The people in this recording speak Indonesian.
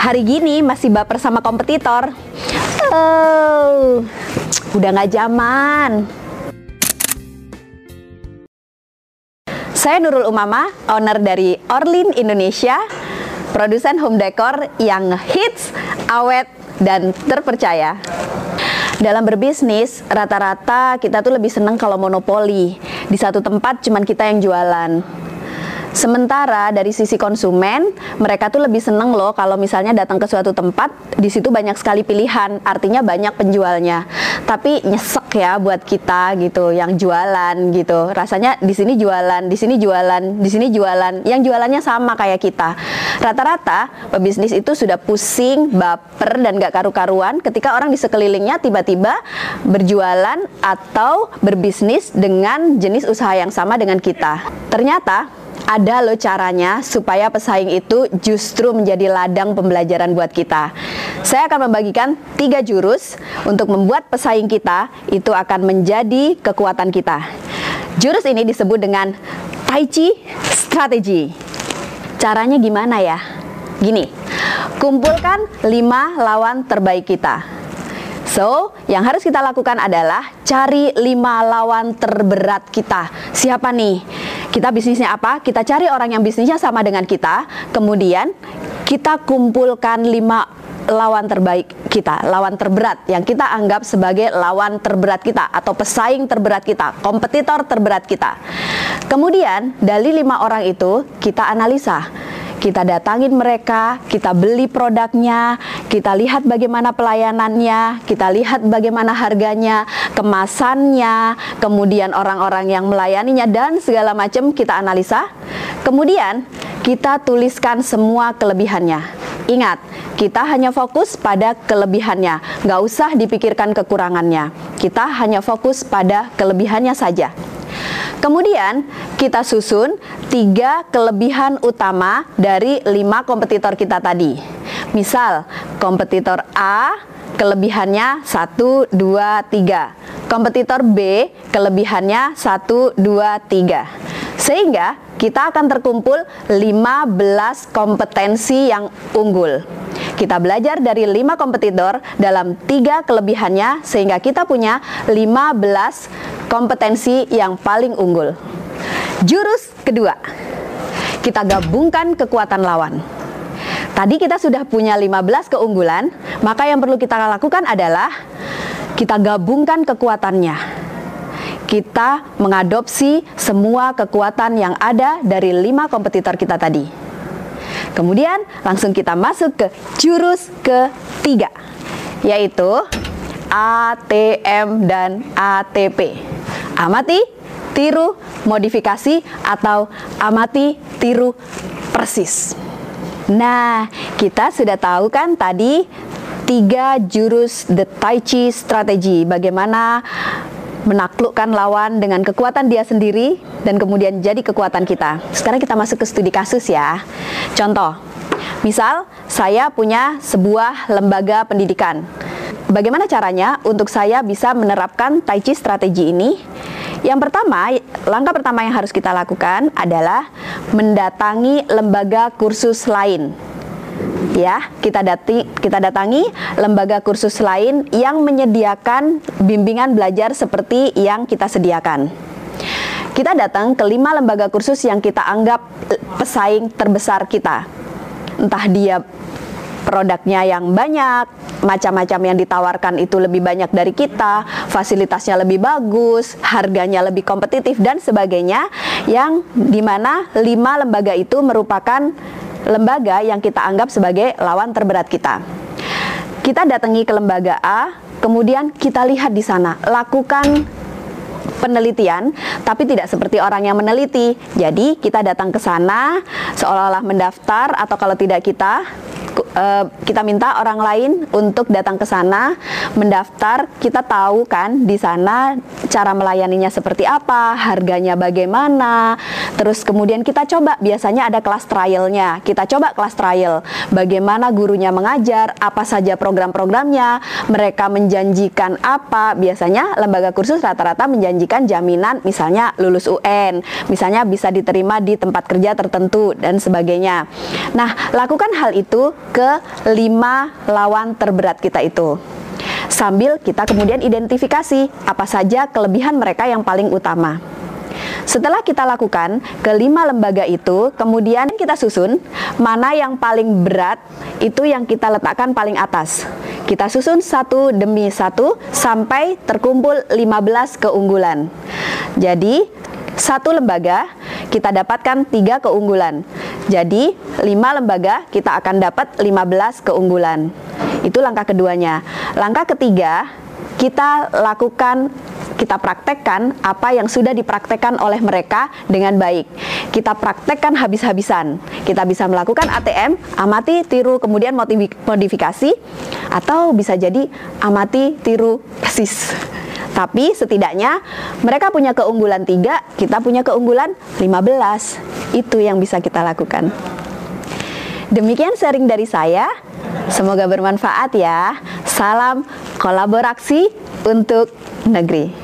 hari gini masih baper sama kompetitor. Oh, udah nggak zaman. Saya Nurul Umama, owner dari Orlin Indonesia, produsen home decor yang hits, awet, dan terpercaya. Dalam berbisnis, rata-rata kita tuh lebih senang kalau monopoli. Di satu tempat cuman kita yang jualan. Sementara dari sisi konsumen, mereka tuh lebih seneng loh kalau misalnya datang ke suatu tempat, di situ banyak sekali pilihan, artinya banyak penjualnya. Tapi nyesek ya buat kita gitu, yang jualan gitu. Rasanya di sini jualan, di sini jualan, di sini jualan. Yang jualannya sama kayak kita. Rata-rata pebisnis itu sudah pusing, baper dan gak karu-karuan ketika orang di sekelilingnya tiba-tiba berjualan atau berbisnis dengan jenis usaha yang sama dengan kita. Ternyata ada loh caranya supaya pesaing itu justru menjadi ladang pembelajaran buat kita. Saya akan membagikan tiga jurus untuk membuat pesaing kita itu akan menjadi kekuatan kita. Jurus ini disebut dengan Tai Chi Strategi. Caranya gimana ya? Gini, kumpulkan lima lawan terbaik kita. So, yang harus kita lakukan adalah cari lima lawan terberat kita. Siapa nih? Kita bisnisnya apa? Kita cari orang yang bisnisnya sama dengan kita, kemudian kita kumpulkan lima lawan terbaik kita, lawan terberat yang kita anggap sebagai lawan terberat kita atau pesaing terberat kita, kompetitor terberat kita. Kemudian dari lima orang itu kita analisa kita datangin mereka, kita beli produknya, kita lihat bagaimana pelayanannya, kita lihat bagaimana harganya, kemasannya, kemudian orang-orang yang melayaninya dan segala macam kita analisa. Kemudian kita tuliskan semua kelebihannya. Ingat, kita hanya fokus pada kelebihannya, nggak usah dipikirkan kekurangannya. Kita hanya fokus pada kelebihannya saja. Kemudian kita susun tiga kelebihan utama dari lima kompetitor kita tadi. Misal, kompetitor A kelebihannya 1, 2, 3. Kompetitor B kelebihannya 1, 2, 3. Sehingga kita akan terkumpul 15 kompetensi yang unggul. Kita belajar dari 5 kompetitor dalam tiga kelebihannya sehingga kita punya 15 kompetensi yang paling unggul. Jurus kedua, kita gabungkan kekuatan lawan. Tadi kita sudah punya 15 keunggulan, maka yang perlu kita lakukan adalah kita gabungkan kekuatannya. Kita mengadopsi semua kekuatan yang ada dari lima kompetitor kita tadi. Kemudian langsung kita masuk ke jurus ketiga, yaitu ATM dan ATP. Amati, tiru, modifikasi, atau amati, tiru, persis. Nah, kita sudah tahu kan tadi tiga jurus The Tai Chi strategi bagaimana menaklukkan lawan dengan kekuatan dia sendiri dan kemudian jadi kekuatan kita. Sekarang kita masuk ke studi kasus ya. Contoh, misal saya punya sebuah lembaga pendidikan. Bagaimana caranya untuk saya bisa menerapkan Tai Chi strategi ini? Yang pertama, langkah pertama yang harus kita lakukan adalah mendatangi lembaga kursus lain. Ya, kita dati, kita datangi lembaga kursus lain yang menyediakan bimbingan belajar seperti yang kita sediakan. Kita datang ke lima lembaga kursus yang kita anggap pesaing terbesar kita. Entah dia produknya yang banyak, macam-macam yang ditawarkan itu lebih banyak dari kita, fasilitasnya lebih bagus, harganya lebih kompetitif dan sebagainya yang di mana lima lembaga itu merupakan lembaga yang kita anggap sebagai lawan terberat kita. Kita datangi ke lembaga A, kemudian kita lihat di sana, lakukan penelitian, tapi tidak seperti orang yang meneliti. Jadi, kita datang ke sana seolah-olah mendaftar atau kalau tidak kita uh, kita minta orang lain untuk datang ke sana mendaftar. Kita tahu kan di sana cara melayaninya seperti apa harganya bagaimana terus kemudian kita coba biasanya ada kelas trialnya kita coba kelas trial bagaimana gurunya mengajar apa saja program-programnya mereka menjanjikan apa biasanya lembaga kursus rata-rata menjanjikan jaminan misalnya lulus UN misalnya bisa diterima di tempat kerja tertentu dan sebagainya nah lakukan hal itu ke lima lawan terberat kita itu. Sambil kita kemudian identifikasi apa saja kelebihan mereka yang paling utama. Setelah kita lakukan kelima lembaga itu, kemudian kita susun mana yang paling berat itu yang kita letakkan paling atas. Kita susun satu demi satu sampai terkumpul 15 keunggulan. Jadi satu lembaga kita dapatkan tiga keunggulan. Jadi lima lembaga kita akan dapat 15 keunggulan. Itu langkah keduanya. Langkah ketiga kita lakukan kita praktekkan apa yang sudah dipraktekkan oleh mereka dengan baik. Kita praktekkan habis-habisan. Kita bisa melakukan ATM, amati, tiru, kemudian modifikasi, atau bisa jadi amati, tiru, persis. Tapi setidaknya mereka punya keunggulan tiga, kita punya keunggulan 15. Itu yang bisa kita lakukan. Demikian sharing dari saya. Semoga bermanfaat ya. Salam kolaborasi untuk negeri.